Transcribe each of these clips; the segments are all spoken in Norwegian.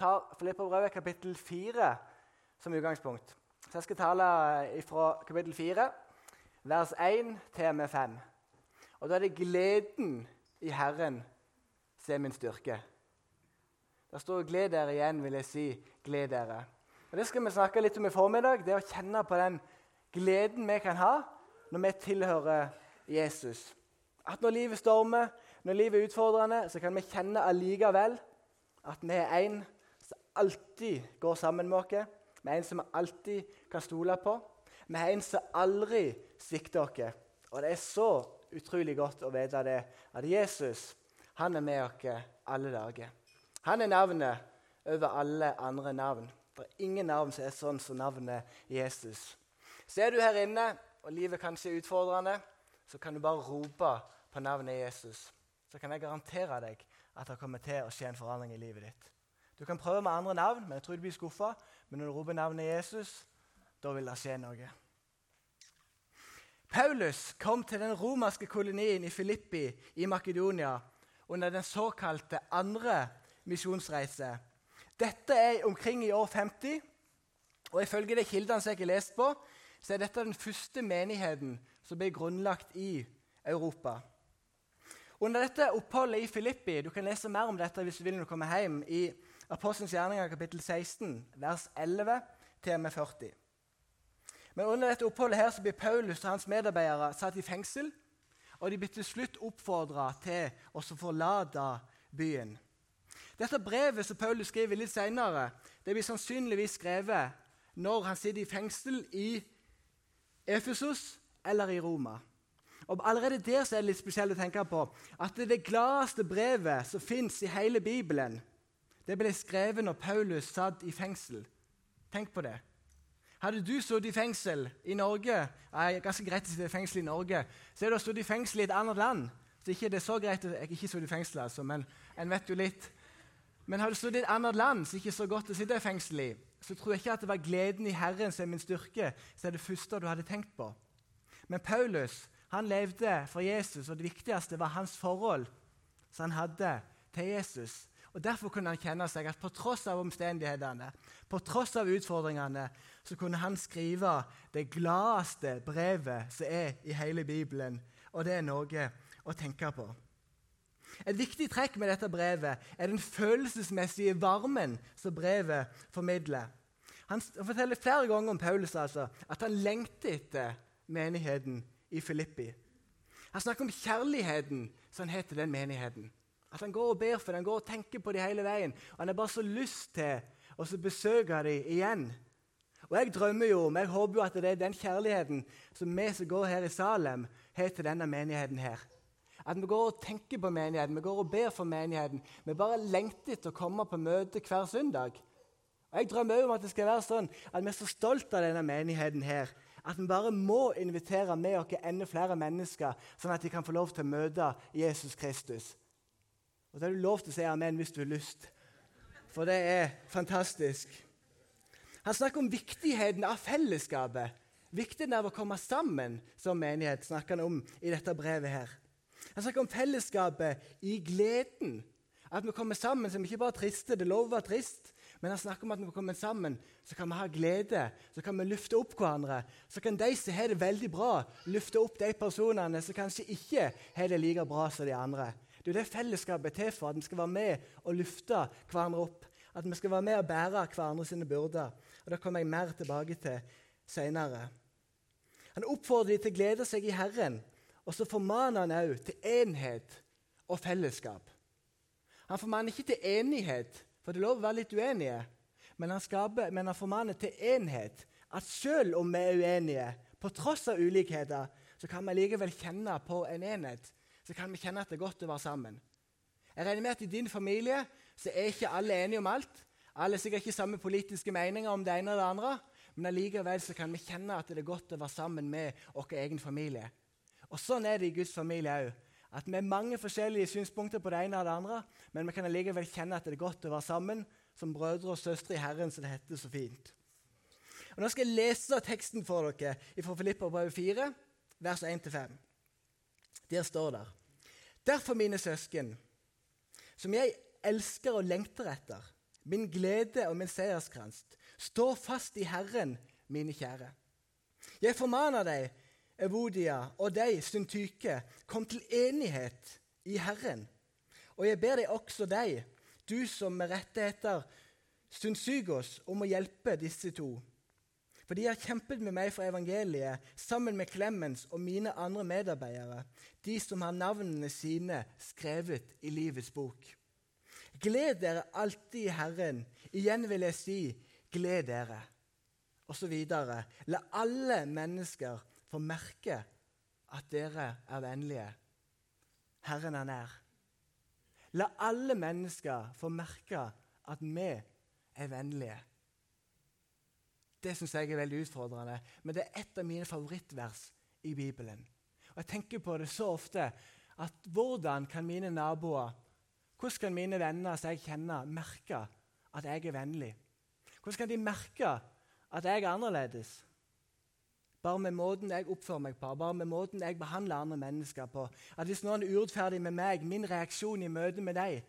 tar Filipperbrevet kapittel 4 som utgangspunkt. Så Jeg skal tale fra kapittel 4, vers 1 til med 5. Og Da er det gleden i Herren som er min styrke. Der står 'gled dere' igjen, vil jeg si. Gled dere. Og Det skal vi snakke litt om i formiddag. Det å kjenne på den gleden vi kan ha når vi tilhører Jesus. At når livet stormer, når livet er utfordrende, så kan vi kjenne allikevel at vi er som alltid går sammen med oss. Er en som vi alltid kan stole på. Vi er en som aldri svikter oss. Og det er så utrolig godt å vite det, at Jesus han er med oss alle dager. Han er navnet over alle andre navn. Det er ingen navn som er sånn som navnet Jesus. Ser du her inne, og livet kanskje er utfordrende, så kan du bare rope på navnet Jesus. Så kan jeg garantere deg at det kommer til å skje en forandring i livet ditt. Du kan prøve med andre navn, men jeg tror du blir skuffa. Men når du roper navnet Jesus, da vil det skje noe. Paulus kom til den romerske kolonien i Filippi i Makedonia under den såkalte andre misjonsreise. Dette er omkring i år 50, og ifølge de kildene som jeg har lest på, så er dette den første menigheten som ble grunnlagt i Europa. Under dette oppholdet i Filippi Du kan lese mer om dette hvis du vil når du kommer hjem, i Apostelens gjerninger kapittel 16, vers 11 til med 40. Men under dette oppholdet her så blir Paulus og hans medarbeidere satt i fengsel. Og de blir til slutt oppfordra til å forlate byen. Dette brevet som Paulus skriver litt senere, det blir sannsynligvis skrevet når han sitter i fengsel i Efesos eller i Roma. Og Allerede der så er det litt spesielt å tenke på at det gladeste brevet som fins i hele Bibelen, det ble skrevet når Paulus satt i fengsel. Tenk på det. Hadde du sittet i fengsel i Norge er ganske greit å sitte i fengsel i Norge, så er du sittet i fengsel i et annet land. Så ikke det er så greit, Jeg er ikke sittet i fengsel, altså, men en vet jo litt. Men har du sittet i et annet land så ikke er så godt å sitte i fengsel i, så tror jeg ikke at det var gleden i Herren som er min styrke, så er det første du hadde tenkt på. Men Paulus han levde for Jesus, og det viktigste var hans forhold som han hadde til Jesus. Og Derfor kunne han kjenne seg at på tross av omstendighetene, på tross av utfordringene, så kunne han skrive det gladeste brevet som er i hele Bibelen. Og det er noe å tenke på. Et viktig trekk med dette brevet er den følelsesmessige varmen som brevet formidler. Han forteller flere ganger om Paulus altså, at han lengter etter menigheten i Filippi. Han snakker om kjærligheten som han har til den menigheten. At han går og ber for den, går og tenker på dem hele veien. Og Han har bare så lyst til å besøke dem igjen. Og Jeg drømmer jo om, jeg håper jo at det er den kjærligheten som vi som går her i Salem, har til denne menigheten her. At vi går og tenker på menigheten, vi går og ber for menigheten. Vi bare lengter etter å komme på møte hver søndag. Og Jeg drømmer om at det skal være sånn at vi er så stolte av denne menigheten her, at vi bare må invitere med oss enda flere mennesker, sånn at de kan få lov til å møte Jesus Kristus. Og så har du lov til å si amen hvis du har lyst, for det er fantastisk. Han snakker om viktigheten av fellesskapet. Viktigheten av å komme sammen som menighet snakker han om i dette brevet. her. Han snakker om fellesskapet i gleden. At vi kommer sammen som ikke bare triste. Det lover å være trist, men han snakker om at når vi kommer sammen, så kan vi ha glede. Så kan vi løfte opp hverandre. Så kan de som har det veldig bra, løfte opp de personene som kanskje ikke har det like bra som de andre. Det er det fellesskapet er til for, at vi skal være med og løfte hverandre opp. At vi skal være med og bære hverandre sine byrder. Og Det kommer jeg mer tilbake til senere. Han oppfordrer dem til å glede seg i Herren, og så formaner han også til enhet og fellesskap. Han formaner ikke til enighet, for det er lov å være litt uenige, men han, skaper, men han formaner til enhet. At selv om vi er uenige, på tross av ulikheter, så kan vi likevel kjenne på en enhet så kan vi kjenne at det er godt å være sammen. Jeg regner med at I din familie så er ikke alle enige om alt. Alle har sikkert ikke samme politiske meninger om det ene eller det andre, men allikevel så kan vi kjenne at det er godt å være sammen med vår egen familie. Og Sånn er det i Guds familie òg. At vi har mange forskjellige synspunkter på det ene og det andre, men vi kan allikevel kjenne at det er godt å være sammen som brødre og søstre i Herren, som det heter så fint. Og Nå skal jeg lese teksten for dere fra Filipperbrevet 4, vers 1-5. Der står det Derfor, mine søsken, som jeg elsker og lengter etter, min glede og min seierskrans. Stå fast i Herren, mine kjære. Jeg formaner deg, Evodia, og deg, Syntyke, kom til enighet i Herren. Og jeg ber deg også deg, du som med rette heter Synsygos, om å hjelpe disse to. For de har kjempet med meg for evangeliet, sammen med Clemens og mine andre medarbeidere, de som har navnene sine skrevet i livets bok. Gled dere alltid i Herren. Igjen vil jeg si, gled dere. Og så videre. La alle mennesker få merke at dere er vennlige. Herren er nær. La alle mennesker få merke at vi er vennlige. Det syns jeg er veldig utfordrende, men det er et av mine favorittvers i Bibelen. Og Jeg tenker på det så ofte at hvordan kan mine naboer, hvordan kan mine venner som jeg kjenner, merke at jeg er vennlig? Hvordan kan de merke at jeg er annerledes? Bare med måten jeg oppfører meg på, bare med måten jeg behandler andre mennesker på. At Hvis noen er urettferdig med meg, min reaksjon i møte med dem,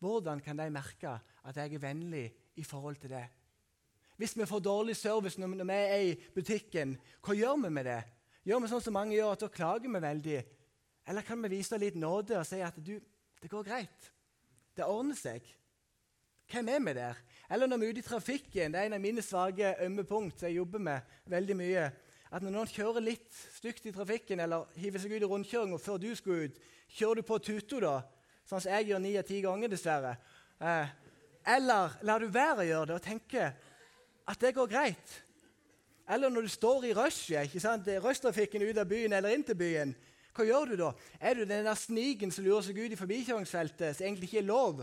hvordan kan de merke at jeg er vennlig i forhold til det? Hvis vi får dårlig service når vi er i butikken, hva gjør vi med det? Gjør vi sånn som mange gjør, at da klager vi veldig? Eller kan vi vise litt nåde og si at du, det går greit? Det ordner seg. Hvem er vi der? Eller når vi er ute i trafikken. Det er en av mine svake ømme punkt jeg jobber med veldig mye. At når noen kjører litt stygt i trafikken eller hiver seg ut i rundkjøringa før du skal ut, kjører du på tuto da? Sånn som jeg gjør ni av ti ganger, dessverre. Eh, eller lar du være å gjøre det og tenke at det går greit. Eller når du står i rushet, rushtrafikken ut av byen eller inn til byen. Hva gjør du da? Er du den der sniken som lurer seg ut i forbikjøringsfeltet, som egentlig ikke er lov?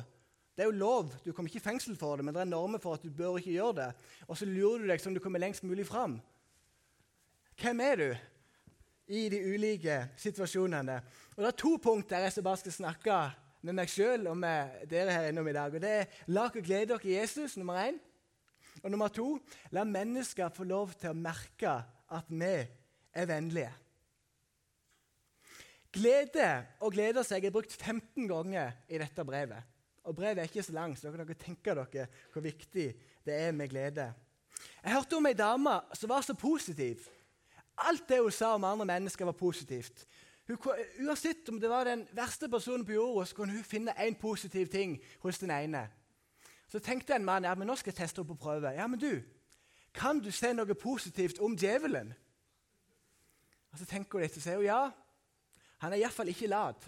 Det er jo lov, du kommer ikke i fengsel for det, men det er normer for at du bør ikke gjøre det. Og så lurer du deg som du kommer lengst mulig fram. Hvem er du i de ulike situasjonene? Og Det er to punkter jeg bare skal snakke med meg sjøl og med dere her innom i dag. Og det er Lag og glede dere i Jesus, nummer én. Og nummer to la mennesker få lov til å merke at vi er vennlige. Glede og glede seg er brukt 15 ganger i dette brevet. Og Brevet er ikke så langt, så dere kan tenke dere hvor viktig det er med glede. Jeg hørte om ei dame som var så positiv. Alt det hun sa om andre mennesker, var positivt. Hun, uansett om det var den verste personen på jorda, så kunne hun finne én positiv ting hos den ene. Så tenkte en mann ja, men nå skal jeg teste henne på prøve. Ja, men du, Kan du se noe positivt om djevelen? Og Så tenker hun litt og sier ja, han er iallfall ikke lat.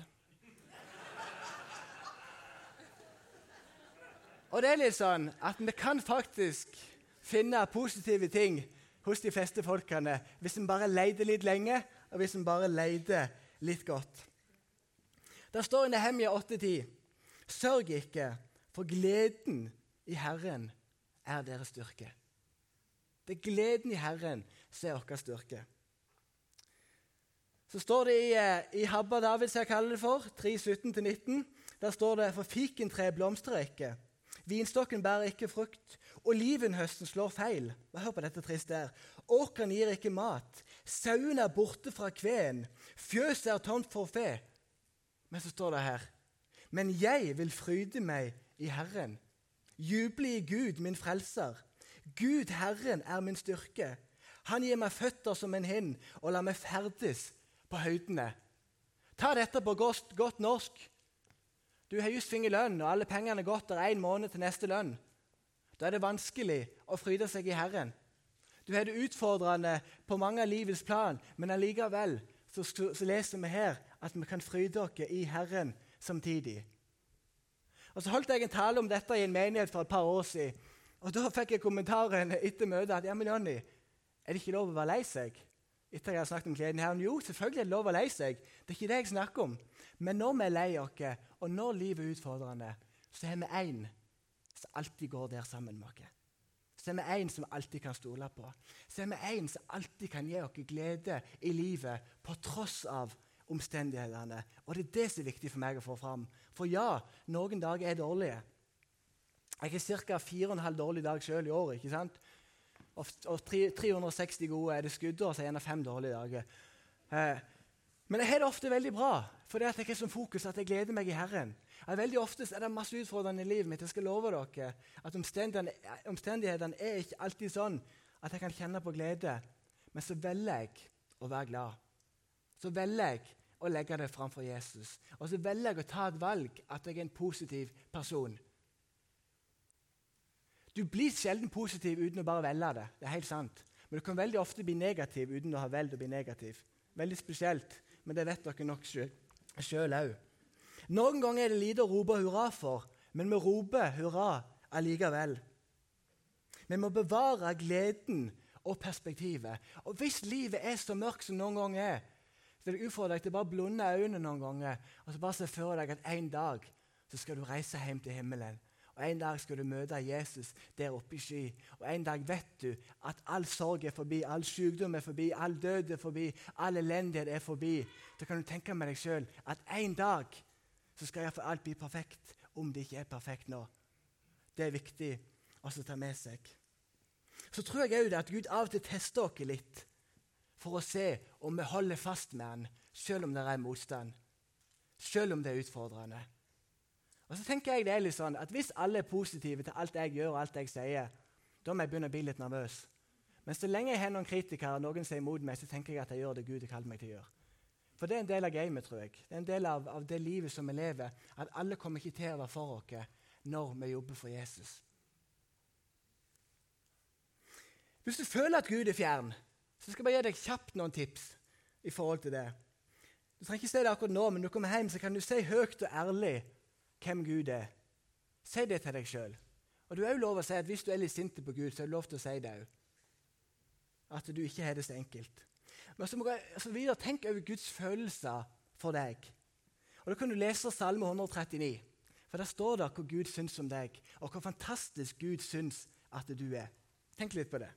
Og det er litt sånn at vi kan faktisk finne positive ting hos de fleste folkene hvis en bare leter litt lenge, og hvis en bare leter litt godt. Det står i Nehemia 8,10.: Sørg ikke for gleden i Herren er deres styrke. Det er gleden i Herren som er vår styrke. Så står det i, eh, i Habba David, som jeg kaller det for, 3.17-19, der står det For fikentreet blomstrer ikke, vinstokken bærer ikke frukt, olivenhøsten slår feil. Hør på dette triste her. Åkeren gir ikke mat, sauen er borte fra kveen, fjøset er tomt for fe. Men så står det her Men jeg vil fryde meg i Herren. Juble i Gud, min frelser. Gud, Herren, er min styrke. Han gir meg føtter som en hind og lar meg ferdes på høydene. Ta dette på godt, godt norsk. Du har just fått lønn, og alle pengene er gått der én måned til neste lønn. Da er det vanskelig å fryde seg i Herren. Du har det utfordrende på mange av livets plan, men allikevel så, så leser vi her at vi kan fryde oss i Herren samtidig. Og Så holdt jeg en tale om dette i en menighet for et par år siden. Og Da fikk jeg kommentaren etter møtet at ja, men Jonny, er det ikke lov å være lei seg? Etter jeg har snakket om gleden her. Jo, selvfølgelig er det lov å være lei seg. Det er ikke det jeg snakker om. Men når vi er lei oss, og når livet er utfordrende, så er vi én som alltid går der sammen med oss. Så er vi en som alltid kan stole på. Så er vi en som alltid kan gi oss glede i livet på tross av omstendighetene. Og det er det som er viktig for meg å få fram. For ja, noen dager er dårlige. Jeg har ca. 4,5 dårlige dager sjøl i året. ikke sant? Og, 360 gode er det skuddår, så er det gjerne fem dårlige dager. Eh, Men jeg har det ofte veldig bra, fordi at jeg har som fokus at jeg gleder meg i Herren. At veldig ofte er det masse utfordrende i livet mitt. Jeg skal love dere at omstendighetene er ikke alltid sånn at jeg kan kjenne på glede. Men så velger jeg å være glad. Så velger jeg å legge det framfor Jesus. Og så velger jeg å ta et valg at jeg er en positiv person. Du blir sjelden positiv uten å bare velge det. Det er helt sant. Men du kan veldig ofte bli negativ uten å ha valgt å bli negativ. Veldig spesielt, men det vet dere nok sjøl òg. Noen ganger er det lite å rope hurra for, men vi roper hurra allikevel. Vi må bevare gleden og perspektivet. Og hvis livet er så mørkt som noen ganger er, så vil jeg utfordre deg til bare blunde øynene noen ganger og så bare se for deg at en dag så skal du reise hjem til himmelen. Og En dag skal du møte Jesus der oppe i sky. Og en dag vet du at all sorg er forbi, all sykdom er forbi, all død er forbi, all elendighet er forbi. Da kan du tenke med deg sjøl at en dag så skal iallfall alt bli perfekt, om det ikke er perfekt nå. Det er viktig å ta med seg. Så tror jeg òg at Gud av og til tester oss litt for å se om vi holder fast med han, selv om det er motstand. Selv om det er utfordrende. Og så tenker jeg det er litt sånn at Hvis alle er positive til alt jeg gjør og alt jeg sier, da må jeg begynne å bli litt nervøs. Men så lenge jeg har noen kritikere og noen sier imot meg, så tenker jeg at jeg gjør det Gud har kalt meg til å gjøre. For det er en del av gamet, tror jeg. Det er en del av, av, det livet som vi lever. At alle kommer ikke til å være for oss når vi jobber for Jesus. Hvis du føler at Gud er fjern, så skal jeg bare gi deg kjapt noen tips i forhold til det. Du trenger ikke si det akkurat nå, men når du kommer hjem, så kan du si høyt og ærlig hvem Gud er. Si det til deg sjøl. Og du er jo lov å si at hvis du er litt sint på Gud, så er det lov til å si det òg. At du ikke har det så enkelt. Men så må jeg så videre tenk over Guds følelser for deg. Og Da kan du lese Salme 139. For Der står det hva Gud syns om deg, og hvor fantastisk Gud syns at du er. Tenk litt på det.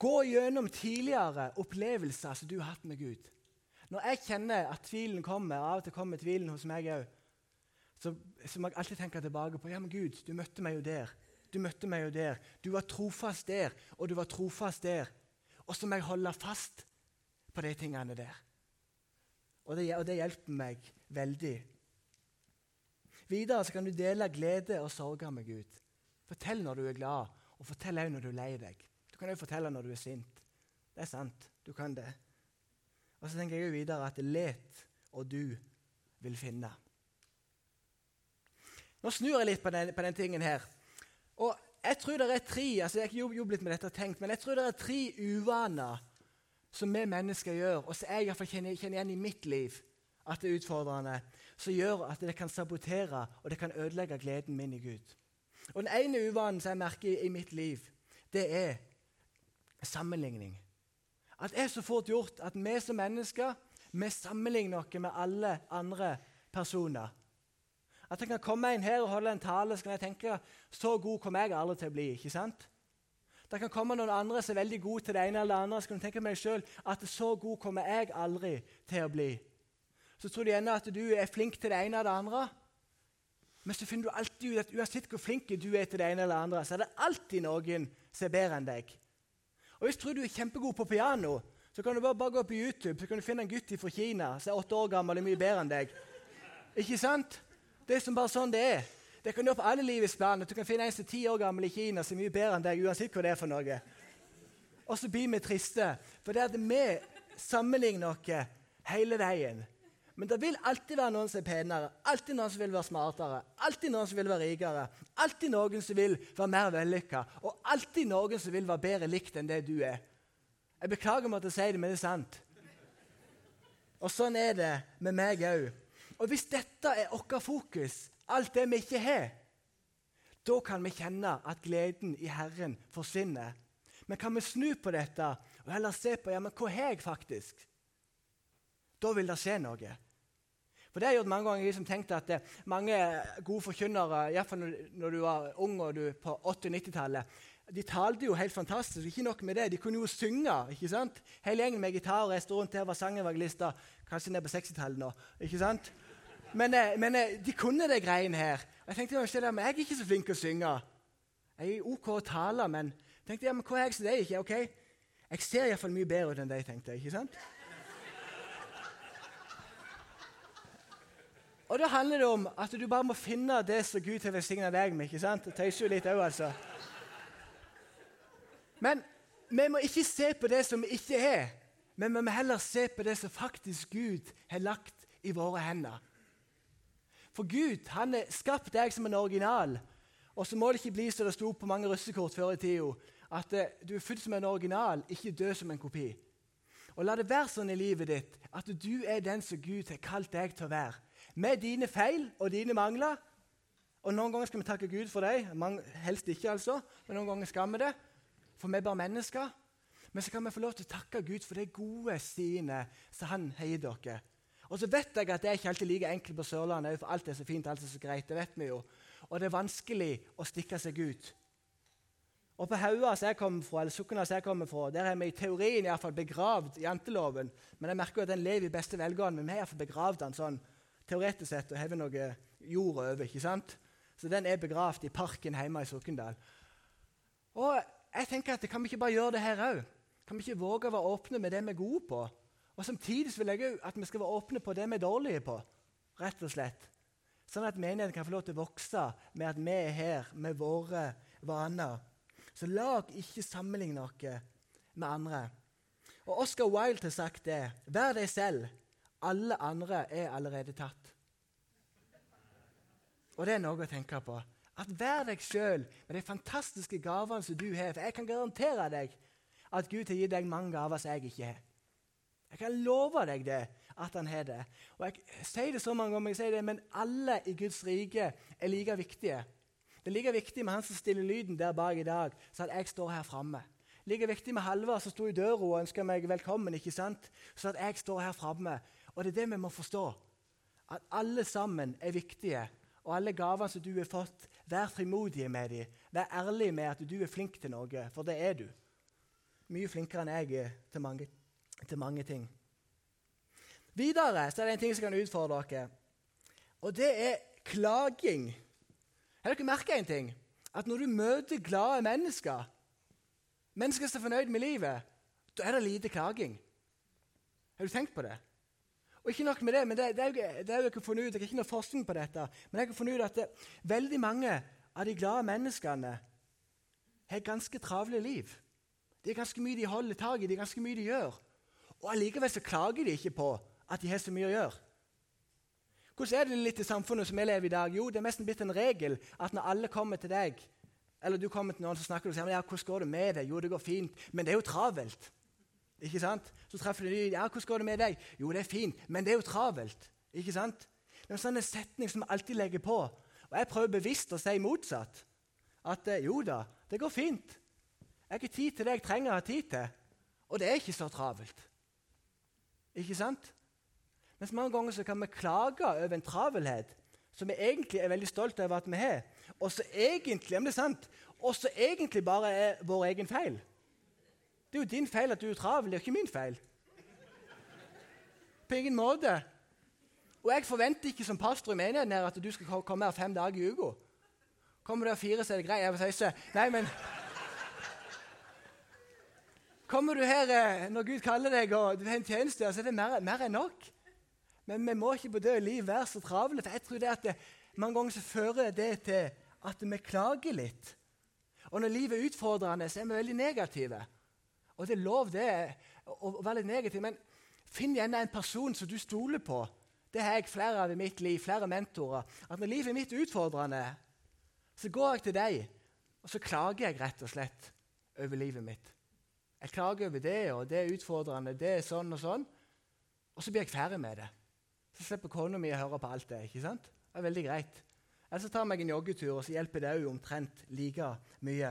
Gå gjennom tidligere opplevelser som du har hatt med Gud. Når jeg kjenner at tvilen kommer, av og til kommer tvilen hos meg òg, så, så, må jeg alltid tenke tilbake på ja, men Gud, du møtte meg jo der. Du møtte meg jo der. Du var trofast der, og du var trofast der. Og så må jeg holde fast på de tingene der. Og det, og det hjelper meg veldig. Videre så kan du dele glede og sorger med Gud. Fortell når du er glad, og fortell òg når du er lei deg. Du kan også fortelle når du er sint. Det er sant. Du kan det. Og så tenker jeg jo videre at let, og du vil finne. Nå snur jeg litt på den, på den tingen her. Og jeg tror det er tre altså jeg har ikke jobbet med dette og tenkt, men jeg tror det er tre uvaner som vi mennesker gjør, og som jeg i hvert fall kjenner, kjenner igjen i mitt liv, at det er utfordrende, som gjør at det kan sabotere og det kan ødelegge gleden min i Gud. Og Den ene uvanen som jeg merker i, i mitt liv, det er sammenligning. At det er så fort gjort at vi som mennesker vi sammenligner oss med alle andre personer. At jeg kan komme inn her og holde en tale, så kan jeg tenke så god kommer jeg aldri til å bli. ikke sant? Det kan komme noen andre som er veldig gode til det ene eller det andre. Så kan du tenke meg selv at så god kommer jeg aldri til å bli. Så tror du gjerne at du er flink til det ene eller det andre. Men så finner du alltid ut at uansett hvor flink du er til det ene eller det andre, så er det alltid noen som er bedre enn deg. Og Hvis du tror du er kjempegod på piano, så kan du bare, bare gå på YouTube så kan du finne en gutt fra Kina som er åtte år gammel og mye bedre enn deg. Ikke sant? Det er som bare sånn det er. Det kan du gjøre på alle livets plan. Du kan finne en som er ti år gammel i Kina som er mye bedre enn deg, uansett hva det er for noe. Og så blir vi triste, for det er at vi sammenligner oss hele veien. Men det vil alltid være noen som er penere, alltid noen som vil være smartere, alltid noen som vil være rikere, alltid noen som vil være mer vellykka, og alltid noen som vil være bedre likt enn det du er. Jeg beklager om at jeg sier det, men det er sant. Og sånn er det med meg òg. Og Hvis dette er vårt fokus, alt det vi ikke har, da kan vi kjenne at gleden i Herren forsvinner. Men kan vi snu på dette og heller se på ja, men hva har jeg faktisk? Da vil det skje noe. For det har jeg gjort mange ganger. Jeg liksom tenkte at det, Mange gode forkynnere, iallfall når, når du var ung og du på 80-90-tallet, de talte jo helt fantastisk. Ikke nok med det, de kunne jo synge. ikke sant? Hele gjengen med gitar reiste rundt her, var sangevangelister. Kanskje ned på 60-tallet nå. ikke sant? Men, eh, men, eh, de kunne det greiene her. Jeg tenkte men jeg er ikke så flink til å synge. Jeg er OK å tale, men tenkte ja, men hva er jeg som de ikke? ok? Jeg ser iallfall mye bedre ut enn de, tenkte jeg. ikke sant? Og da handler det om at du bare må finne det som Gud har velsigna deg med. ikke sant? Det tøyser jo litt òg, altså. Men vi må ikke se på det som vi ikke er, men vi må heller se på det som faktisk Gud har lagt i våre hender. For Gud han har skapt deg som en original. Og så må det ikke bli som det sto på mange russekort før i tida, at eh, du er født som en original, ikke død som en kopi. Og La det være sånn i livet ditt at du er den som Gud har kalt deg til å være. Med dine feil og dine mangler. Og Noen ganger skal vi takke Gud for dem, helst ikke, altså, men noen ganger skal vi det. For vi er bare mennesker. Men så kan vi få lov til å takke Gud for de gode sidene som Han har gitt dere. Og så vet jeg at det er ikke alltid like enkelt på Sørlandet, for alt er så fint alt er så greit. det vet vi jo. Og det er vanskelig å stikke seg ut. Og På Haua, som jeg kommer fra, eller Sukna, som jeg kommer fra, der er vi i teorien i fall begravd janteloven. Men jeg merker jo at den lever i beste velgående. Men vi har iallfall begravd den sånn teoretisk sett og hever noe jord over. ikke sant? Så den er begravd i parken hjemme i Sokndal. Og jeg tenker at Kan vi ikke bare gjøre det her òg? Kan vi ikke våge å være åpne med det vi er gode på? Og Samtidig vil jeg at vi skal være åpne på det vi er dårlige på. rett og slett. Sånn at menigheten kan få lov til å vokse med at vi er her med våre vaner. Så lag ikke sammenligne noe med andre. Og Oscar Wilde har sagt det. Vær deg selv. Alle andre er allerede tatt. Og det er noe å tenke på. At Vær deg sjøl med de fantastiske gavene som du har. For jeg kan garantere deg at Gud har gitt deg mange gaver som jeg ikke har. Jeg kan love deg det, at han har det. Og Jeg sier det så mange ganger, jeg sier det, men alle i Guds rike er like viktige. Det er like viktig med han som stiller lyden der bak i dag, så at jeg står her framme. Like viktig med Halvard som sto i døra og ønska meg velkommen, ikke sant? så at jeg står her framme. Og det er det vi må forstå. At alle sammen er viktige. Og alle gavene som du har fått, Vær frimodige med dem. Vær ærlig med at du er flink til noe, for det er du. Mye flinkere enn jeg er til mange, til mange ting. Videre så er det en ting som kan utfordre dere, og det er klaging. Har dere merka en ting? At når du møter glade mennesker, mennesker som er fornøyd med livet, da er det lite klaging. Har du tenkt på det? Og ikke nok med det, men det, det, er, jo, det er jo ikke funnet ut, det er ikke noe forskning på dette, men jeg har funnet ut at det, veldig mange av de glade menneskene har ganske travle liv. Det er ganske mye de holder tak i, det er ganske mye de gjør. Og Allikevel så klager de ikke på at de har så mye å gjøre. Hvordan er det litt i samfunnet som vi lever i dag? Jo, Det er nesten blitt en regel at når alle kommer til deg, eller du kommer til noen, så snakker du og sier ja, 'Hvordan går det med deg?' 'Jo, det går fint.' Men det er jo travelt. Ikke sant? Så treffer du dem. Ja, 'Hvordan går det med deg?' 'Jo, det er fint, men det er jo travelt.' Ikke sant? Det er en sånn setning som vi alltid legger på. Og jeg prøver bevisst å si motsatt. At eh, jo da, det går fint. Jeg har ikke tid til det jeg trenger å ha tid til. Og det er ikke så travelt. Ikke sant? Mens mange ganger så kan vi klage over en travelhet som vi egentlig er veldig stolte over at vi har, og så egentlig, egentlig bare er vår egen feil. Det er jo din feil at du er travel, det er ikke min feil. På ingen måte. Og jeg forventer ikke som pastor i menigheten her at du skal komme her fem dager i uka. Kommer du her fire, så er det greit. Jeg vil si Nei, men Kommer du her eh, når Gud kaller deg og du har en tjeneste, så er det mer, mer enn nok. Men vi må ikke på død liv være så travle. for jeg tror det at det, Mange ganger så fører det til at vi klager litt. Og når livet er utfordrende, så er vi veldig negative. Og det er lov det å være litt negativ, men finn gjerne en person som du stoler på. Det har jeg flere av i mitt liv, flere mentorer. At når livet mitt er utfordrende, så går jeg til deg, og så klager jeg rett og slett over livet mitt. Jeg klager over det, og det er utfordrende, det er sånn og sånn. Og så blir jeg ferdig med det. Så slipper kona mi å høre på alt det. ikke sant? Det er veldig greit. Eller så tar jeg en joggetur, og så hjelper det òg omtrent like mye.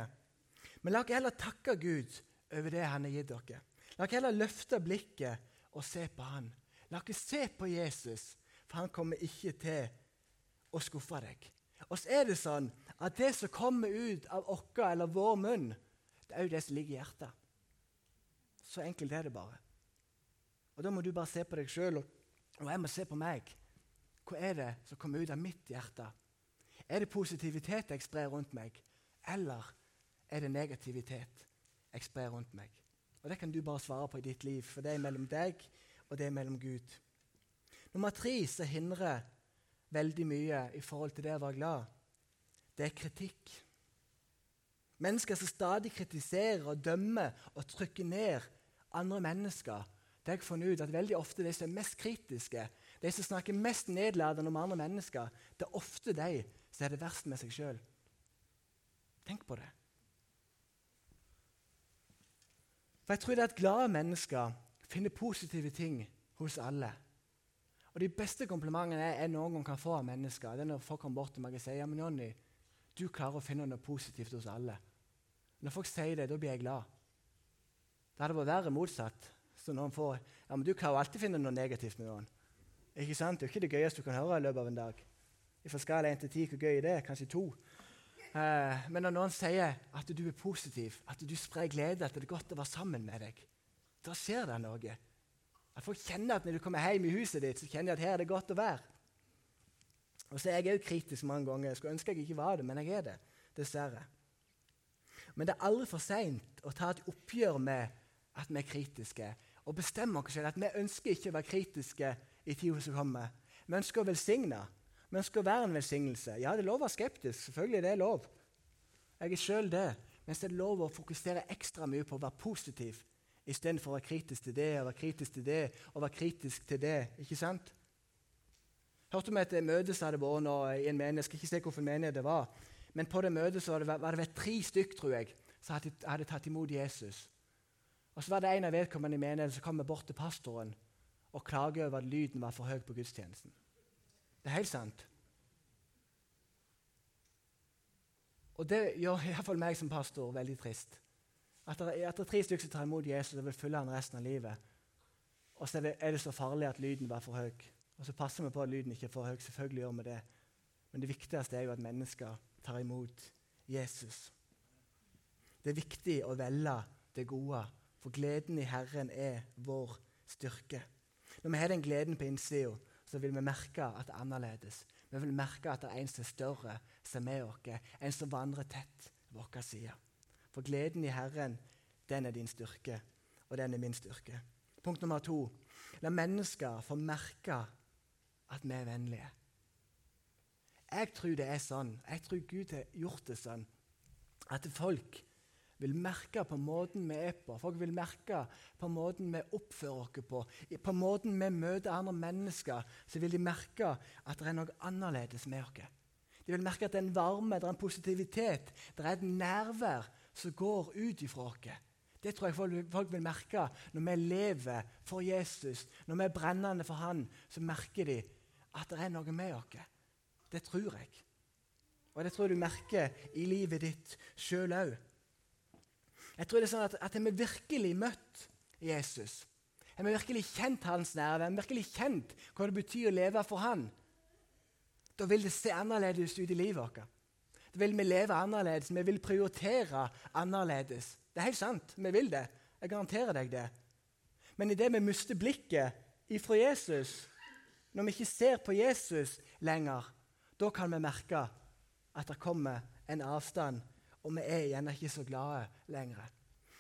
Men la oss heller takke Gud over det han har gitt dere. La dere heller løfte blikket og se på han. La dere se på Jesus, for han kommer ikke til å skuffe deg. Og så er det sånn at det som kommer ut av vår eller vår munn, det er jo det som ligger i hjertet. Så enkelt er det bare. Og Da må du bare se på deg sjøl, og jeg må se på meg. Hva er det som kommer ut av mitt hjerte? Er det positivitet jeg sprer rundt meg, eller er det negativitet? Jeg sprer rundt meg. Og Det kan du bare svare på i ditt liv, for det er mellom deg og det er mellom Gud. Nummer tre som hindrer veldig mye i forhold til det å være glad, det er kritikk. Mennesker som stadig kritiserer og dømmer og trykker ned andre mennesker. Det har jeg funnet ut at veldig ofte de som er mest kritiske, de som snakker mest nedlatende om andre mennesker, det er ofte de som er det verst med seg sjøl. Tenk på det. For jeg tror det at glade mennesker finner positive ting hos alle. Og De beste komplimentene jeg, jeg noen gang kan få av mennesker, det er når folk kommer bort til meg og sier ja, men Jonny, du klarer å finne noe positivt hos alle. Når folk sier det, da blir jeg glad. Da hadde det vært verre motsatt. Så noen får ja, men du klarer alltid å finne noe negativt med noen. Ikke sant? Det er ikke det gøyeste du kan høre i løpet av en dag. Fra skala 1 til 10, hvor gøy det er? Kanskje to.» Men når noen sier at du er positiv, at du sprer glede, at det er godt å være sammen med deg, da skjer det noe. At folk kjenner at Når du kommer hjem i huset ditt, så kjenner de at her er det godt å være. Og så er Jeg òg kritisk mange ganger. Jeg skulle ønske jeg ikke var det, men jeg er det. Dessverre. Men det er aldri for seint å ta et oppgjør med at vi er kritiske. Og bestemme oss selv at vi ønsker ikke å være kritiske i tida som kommer. Vi ønsker å velsigne. Vi skal være en velsignelse. Ja, det er lov å være skeptisk. Selvfølgelig det er lov. Jeg er sjøl det. Men det er lov å fokusere ekstra mye på å være positiv istedenfor å være kritisk til det og være kritisk til det og være kritisk til det. Ikke sant? Hørte om et møte som hadde vært nå i en menighet. Jeg skal ikke se hvilken menighet det var. Men på det møtet så var det, var det tre stykk, tror jeg, som hadde, hadde tatt imot Jesus. Og Så var det en av vedkommende i menigheten som kom bort til pastoren og klaget over at lyden var for høy på gudstjenesten. Det er helt sant. Og Det gjør iallfall meg som pastor veldig trist. At det, er tre stykker som tar imot Jesus og vil følge han resten av livet. Og så er det, er det så farlig at lyden var for høy. Og så passer vi på at lyden ikke er for høy. Selvfølgelig gjør vi det. Men det viktigste er jo at mennesker tar imot Jesus. Det er viktig å velge det gode, for gleden i Herren er vår styrke. Når vi har den gleden på innsida, så vil vi merke at det er annerledes. Vi vil merke at det er en som er større, som er med oss, en som vandrer tett ved vår side. For gleden i Herren, den er din styrke, og den er min styrke. Punkt nummer to. La mennesker få merke at vi er vennlige. Jeg tror det er sånn. Jeg tror Gud har gjort det sånn at folk vil merke på måten vi er på. Folk vil merke på måten vi oppfører oss på. På måten vi møter andre mennesker, så vil de merke at det er noe annerledes med oss. De vil merke at det er en varme, det er en positivitet, det er et nærvær som går ut ifra oss. Det tror jeg folk vil merke når vi lever for Jesus, når vi er brennende for Han. Så merker de at det er noe med oss. Det tror jeg. Og det tror jeg du merker i livet ditt sjøl òg. Jeg tror det er sånn at, at vi virkelig møtt Jesus, har vi virkelig kjent hans nærvær, har vi virkelig kjent hva det betyr å leve for han, da vil det se annerledes ut i livet vårt. Da vil vi leve annerledes, vi vil prioritere annerledes. Det er helt sant, vi vil det. Jeg garanterer deg det. Men idet vi mister blikket ifra Jesus, når vi ikke ser på Jesus lenger, da kan vi merke at det kommer en avstand, og vi er igjen ikke så glade lenger.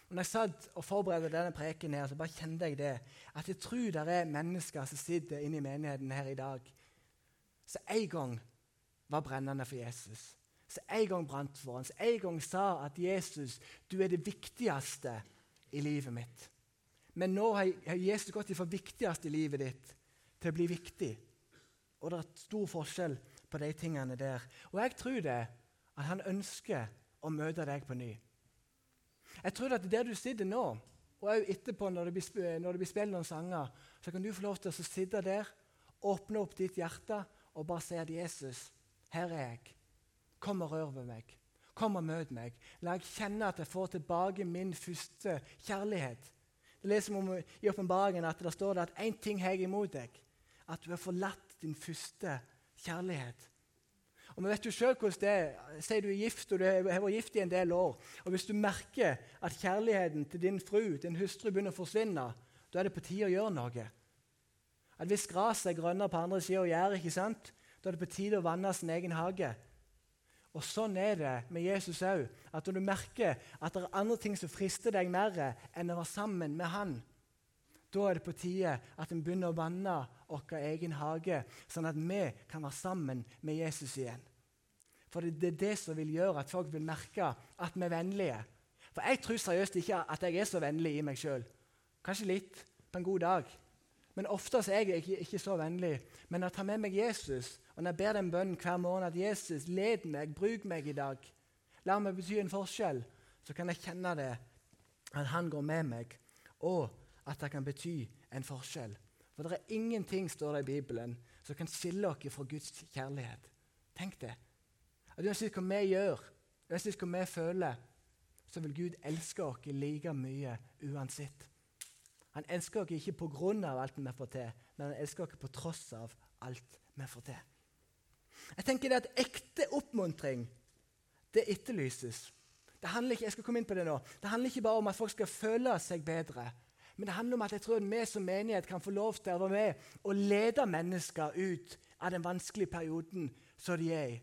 Og når jeg satt og forberedte denne preken, her, så bare kjente jeg det. At jeg tror det er mennesker som sitter inne i menigheten her i dag, som en gang var brennende for Jesus. Som en gang brant for ham. Som en gang sa at 'Jesus, du er det viktigste i livet mitt'. Men nå har Jesus gått fra viktigste i livet ditt til å bli viktig. Og det er stor forskjell på de tingene der. Og jeg tror det at han ønsker å møte deg på ny. Jeg tror at der du sitter nå, og også etterpå når det blir, når det blir spilt noen sanger, så kan du få lov til å sitte der, åpne opp ditt hjerte og bare si at 'Jesus, her er jeg. Kom og rør ved meg. Kom og møt meg. La jeg kjenne at jeg får tilbake min første kjærlighet.' Det leser om i åpenbaringen at det står det at én ting har jeg imot deg. At du har forlatt din første kjærlighet. Og vi vet jo selv hvordan det er. Sier du er gift, og du har vært gift i en del år, og hvis du merker at kjærligheten til din fru, din hustru, begynner å forsvinne, da er det på tide å gjøre noe. At Hvis gresset er grønnere på andre sida av gjerdet, ikke sant? da er det på tide å vanne sin egen hage. Og Sånn er det med Jesus òg. At når du merker at det er andre ting som frister deg mer enn å være sammen med Han, da er det på tide at en begynner å vanne vår egen hage, sånn at vi kan være sammen med Jesus igjen. For det, er det som vil gjøre at folk vil merke at vi er vennlige. For jeg tror seriøst ikke at jeg er så vennlig i meg sjøl. Kanskje litt på en god dag. Men ofte er jeg ikke, ikke, så vennlig. Men når jeg tar med meg Jesus, og når jeg ber den bønnen hver morgen at Jesus, led meg, bruk meg i dag, la meg bety en forskjell, så kan jeg kjenne det, at han går med meg, og at det kan bety en forskjell. For det er ingenting, står det i Bibelen, som kan skille oss fra Guds kjærlighet. Tenk det. At Uansett hva vi gjør, uansett hva vi føler, så vil Gud elske oss like mye uansett. Han elsker oss ikke pga. alt vi får til, men han elsker oss på tross av alt vi får til. Jeg tenker det at Ekte oppmuntring det etterlyses. Det handler ikke, jeg skal komme inn på det nå. Det handler ikke bare om at folk skal føle seg bedre. Men det handler om at jeg tror vi som menighet kan få lov til å være med og lede mennesker ut av den vanskelige perioden som de er i.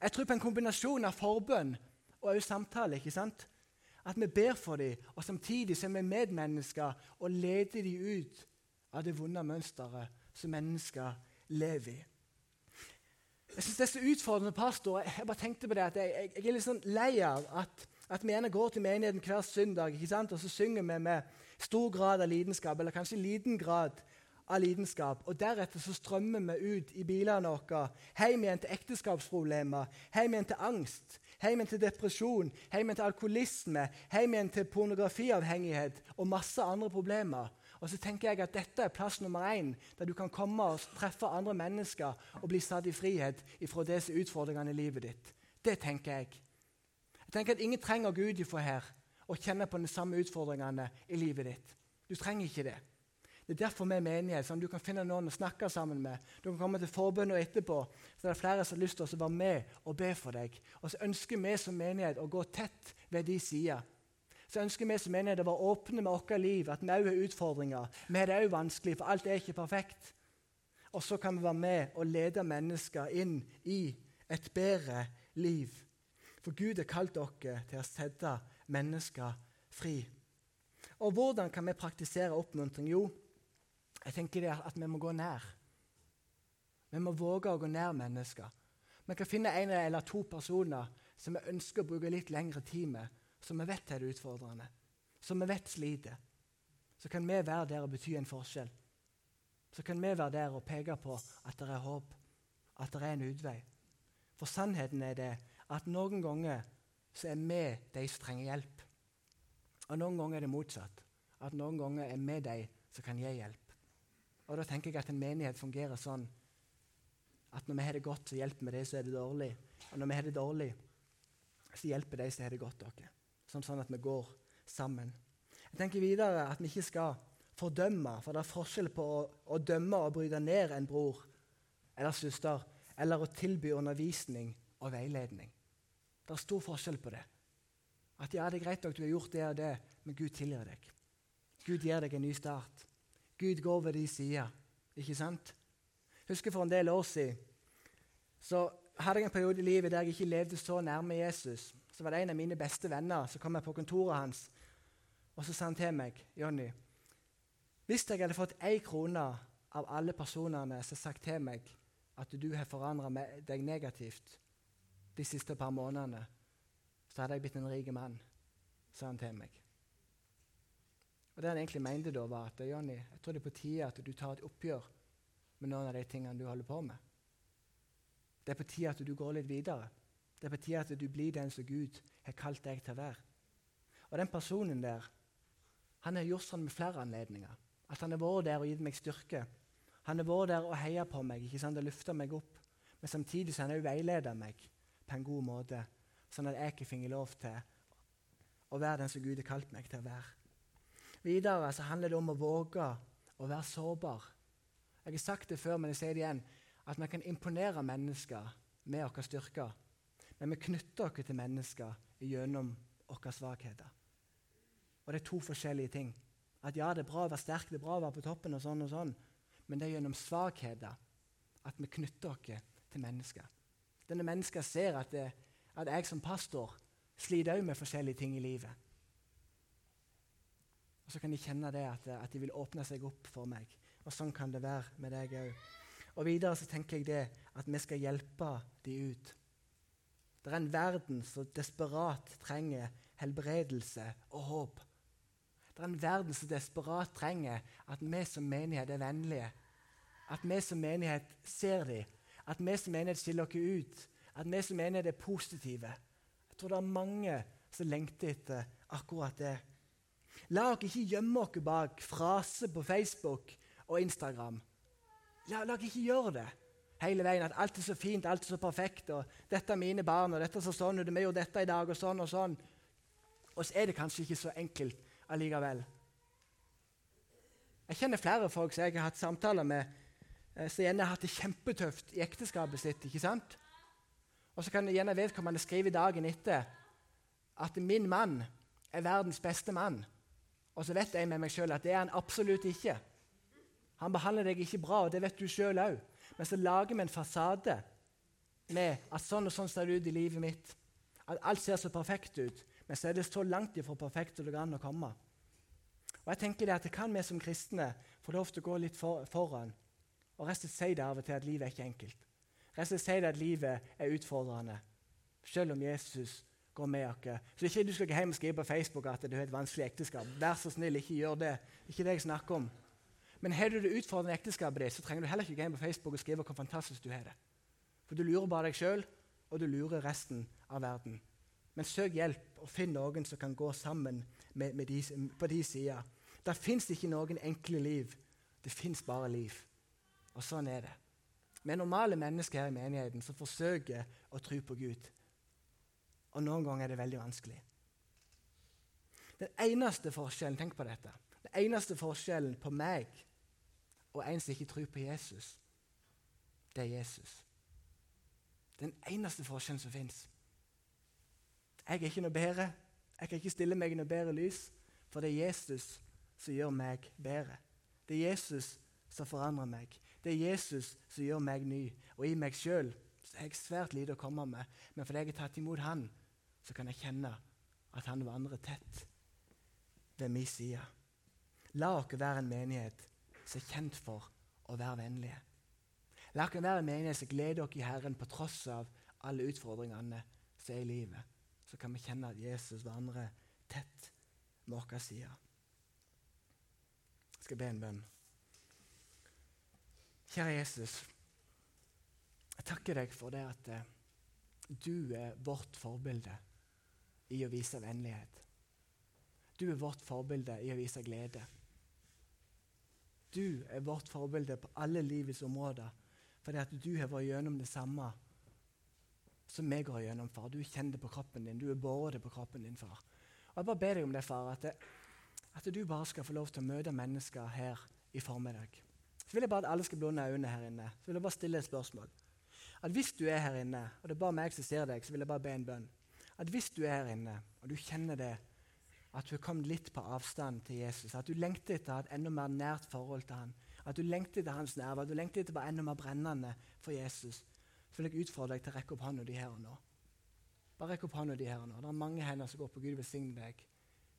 Jeg tror på en kombinasjon av forbønn og samtale. ikke sant? At vi ber for dem, og samtidig så er vi medmennesker og leder dem ut av det vonde mønsteret som mennesker lever i. Jeg synes Det er så utfordrende, pastor. Jeg bare tenkte på det at jeg, jeg, jeg er litt sånn lei av at, at, vi gjerne går til menigheten hver søndag ikke sant? og så synger vi med stor grad av lidenskap, eller kanskje liten grad av lidenskap. Og deretter så strømmer vi ut i bilene våre, hjem igjen til ekteskapsproblemer, hjem igjen til angst, hjem igjen til depresjon, hjem igjen til alkoholisme, hjem igjen til pornografiavhengighet og masse andre problemer. Og så tenker jeg at Dette er plass nummer én, der du kan komme og treffe andre mennesker og bli satt i frihet fra disse utfordringene i livet ditt. Det tenker jeg. Jeg tenker at Ingen trenger ut ifra her og kjenne på de samme utfordringene i livet ditt. Du trenger ikke det. Det er derfor vi er menighet, sånn du kan finne noen å snakke sammen med. Du kan komme til forbønner etterpå. så det er flere som har lyst til å være med og be for deg. Og så ønsker vi som menighet å gå tett ved de sider. Så ønsker vi som menighet å være åpne med vårt liv, at vi òg har utfordringer. Vi har det òg vanskelig, for alt er ikke perfekt. Og så kan vi være med og lede mennesker inn i et bedre liv. For Gud har kalt dere til å sette mennesker fri. Og hvordan kan vi praktisere oppmuntring? Jo, jeg tenker det at vi må gå nær. Vi må våge å gå nær mennesker. Vi kan finne en eller to personer som vi ønsker å bruke litt lengre tid med, som vi vet er det utfordrende, som vi vet sliter. Så kan vi være der og bety en forskjell. Så kan vi være der og peke på at det er håp, at det er en utvei. For sannheten er det at noen ganger så er vi de som trenger hjelp. Og noen ganger er det motsatt. At noen ganger er vi de som kan gi hjelp. Og Da tenker jeg at en menighet fungerer sånn at når vi har det godt, så hjelper vi de som er det dårlig. Og når vi har det dårlig, så hjelper de som har det godt. Dere. Sånn, sånn at vi går sammen. Jeg tenker videre at vi ikke skal fordømme, for det er forskjell på å, å dømme og bryte ned en bror eller søster, eller å tilby undervisning og veiledning. Det er stor forskjell på det. At ja, det er greit nok du har gjort det og det, men Gud tilgir deg. Gud gir deg en ny start. Gud går ved de sider. Ikke sant? Husker For en del år siden så hadde jeg en periode i livet der jeg ikke levde så nærme Jesus. Så var det en av mine beste venner som kom jeg på kontoret hans. Og så sa han til meg, 'Jonny, hvis jeg hadde fått én krone av alle personene som har sagt til meg at du har forandra deg negativt de siste par månedene, så hadde jeg blitt en rik mann', sa han til meg. Og Det han egentlig mente da, var at Johnny, jeg tror det er på tide at du tar et oppgjør med noen av de tingene du holder på med. Det er på tide at du går litt videre. Det er på tide at du blir den som Gud har kalt deg til å være. Og den personen der han har gjort sånn med flere anledninger. At han har vært der og gitt meg styrke. Han har vært der og heia på meg ikke sant, og løfta meg opp. Men samtidig så han har han veiledet meg på en god måte, sånn at jeg ikke fikk lov til å være den som Gud har kalt meg til å være. Videre så handler det om å våge å være sårbar. Jeg har sagt det før, men jeg sier det igjen. At vi kan imponere mennesker med våre styrker. Men vi knytter oss til mennesker gjennom våre svakheter. Og det er to forskjellige ting. At ja, det er bra å være sterk, det er bra å være på toppen, og sånn og sånn. men det er gjennom svakheter at vi knytter oss til mennesker. Denne mennesker ser at, det, at jeg som pastor sliter òg med forskjellige ting i livet. Og så kan de kjenne det at, at, de vil åpne seg opp for meg. Og sånn kan det være med deg òg. Og videre så tenker jeg det at vi skal hjelpe de ut. Det er en verden som desperat trenger helbredelse og håp. Det er en verden som desperat trenger at vi som menighet er vennlige. At vi som menighet ser dem. At vi som menighet skiller oss ut. At vi som menighet er positive. Jeg tror det er mange som lengter etter akkurat det. La dere ikke gjemme dere bak fraser på Facebook og Instagram. La, la dere ikke gjøre det hele veien. At alt er så fint, alt er så perfekt. og 'Dette er mine barn, og dette er så sånn, og vi gjorde dette i dag', og sånn og sånn. Og så er det kanskje ikke så enkelt allikevel. Jeg kjenner flere folk som jeg har hatt samtaler med, eh, som gjerne har hatt det kjempetøft i ekteskapet sitt. ikke sant? Og så kan gjerne vedkommende skrive dagen etter at 'min mann er verdens beste mann'. Og så vet jeg med meg sjøl at det er han absolutt ikke. Han behandler deg ikke bra, og det vet du sjøl òg. Men så lager vi en fasade med at sånn og sånn ser det ut i livet mitt. At alt ser så perfekt ut. Men så er det så langt ifra perfekt som det kan å komme. Og jeg tenker det at det kan vi som kristne få lov til å gå litt for, foran og rett og si det av og til at livet er ikke enkelt. Rett og si det at livet er utfordrende, selv om Jesus går med oss. Så ikke du skal gå hjem og skrive på Facebook at du har et vanskelig ekteskap. Vær så snill, ikke gjør det. Ikke det jeg snakker om. Men har du det utfordrende ekteskapet ditt, så trenger du heller ikke gå hjem på Facebook og skrive hvor fantastisk du har det. For du lurer bare deg sjøl, og du lurer resten av verden. Men søk hjelp, og finn noen som kan gå sammen med, med de, på de sider. Det fins ikke noen enkle liv. Det fins bare liv. Og sånn er det. Vi er normale mennesker her i menigheten som forsøker å tro på Gud. Og noen ganger er det veldig vanskelig. Den eneste forskjellen tenk på dette, den eneste forskjellen på meg og en som ikke tror på Jesus, det er Jesus. Den eneste forskjellen som fins. Jeg er ikke noe bedre. Jeg kan ikke stille meg i noe bedre lys, for det er Jesus som gjør meg bedre. Det er Jesus som forandrer meg. Det er Jesus som gjør meg ny. Og i meg sjøl har jeg svært lite å komme med, men fordi jeg har tatt imot Han, så kan jeg kjenne at Han vandrer tett ved min side. La oss være en menighet som er kjent for å være vennlige. La oss være en menighet som gleder dere i Herren på tross av alle utfordringene som er i livet. Så kan vi kjenne at Jesus vandrer tett med vår side. Jeg skal be en bønn. Kjære Jesus, jeg takker deg for det at eh, du er vårt forbilde i å vise vennlighet. Du er vårt forbilde i å vise glede. Du er vårt forbilde på alle livets områder fordi at du har vært gjennom det samme som vi går gjennom, far. Du kjenner det på kroppen din. Du er båret på kroppen din, far. Og Jeg bare ber deg om det, far, at, det, at du bare skal få lov til å møte mennesker her i formiddag. Så vil jeg bare at alle skal blunde øynene her inne. Så vil jeg bare stille et spørsmål. At Hvis du er her inne, og det er bare meg som ser deg, så vil jeg bare be en bønn. At Hvis du er her inne, og du kjenner det, at du er kommet litt på avstand til Jesus, at du lengter etter å ha et enda mer nært forhold til han, at du lengter etter hans nerver, at du lengter etter å være enda mer brennende for Jesus, så vil jeg utfordre deg til å rekke opp hånda di her og nå. Bare rekk opp hånda di her og nå. Det er mange hender som går opp, og Gud velsigne deg.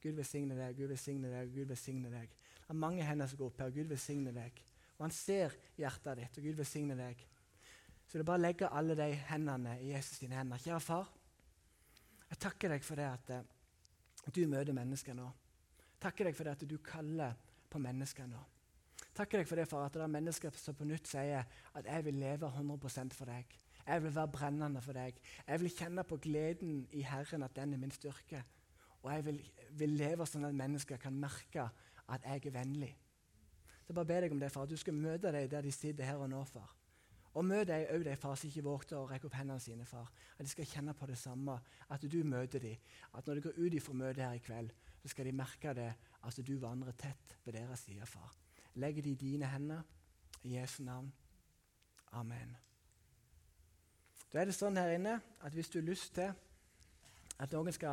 Gud velsigne deg, Gud velsigne deg, Gud velsigne deg. Det er mange hender som går opp her. Gud velsigne deg. Og han ser hjertet ditt, og Gud velsigne deg. Så det er bare å legge alle de hendene i Jesus sine hender. Kjære far, jeg takker deg for det at uh, du møter mennesker nå. Takker deg for det at du kaller på mennesker nå. Takker deg for det for at det er mennesker som på nytt sier at jeg vil leve 100% for deg. Jeg vil være brennende for deg. Jeg vil kjenne på gleden i Herren, at den er min styrke. Og jeg vil, vil leve sånn at mennesker kan merke at jeg er vennlig. Så bare ber deg om det, far, at du skal møte dem der de sitter her og nå, far. Og møt deg òg de far som ikke vågte å rekke opp hendene sine, far. At de skal kjenne på det samme, at du møter dem. At når de går ut fra møtet her i kveld, så skal de merke det, at du vandrer tett ved deres side, far. Legger de dine hender i Jesu navn. Amen. Da er det sånn her inne at hvis du har lyst til at noen skal